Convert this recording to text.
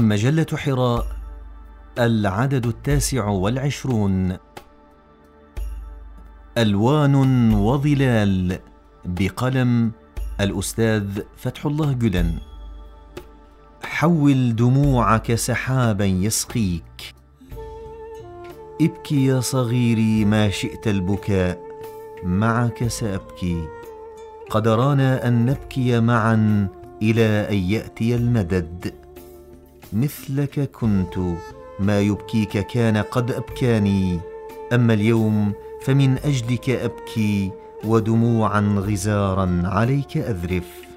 مجلة حراء العدد التاسع والعشرون. ألوان وظلال بقلم الأستاذ فتح الله جدن. حول دموعك سحابا يسقيك. ابكي يا صغيري ما شئت البكاء معك سأبكي. قد رانا أن نبكي معا إلى أن يأتي المدد. مثلك كنت ما يبكيك كان قد أبكاني. أما اليوم فمن أجلك أبكي ودموعا غزارا عليك أذرف.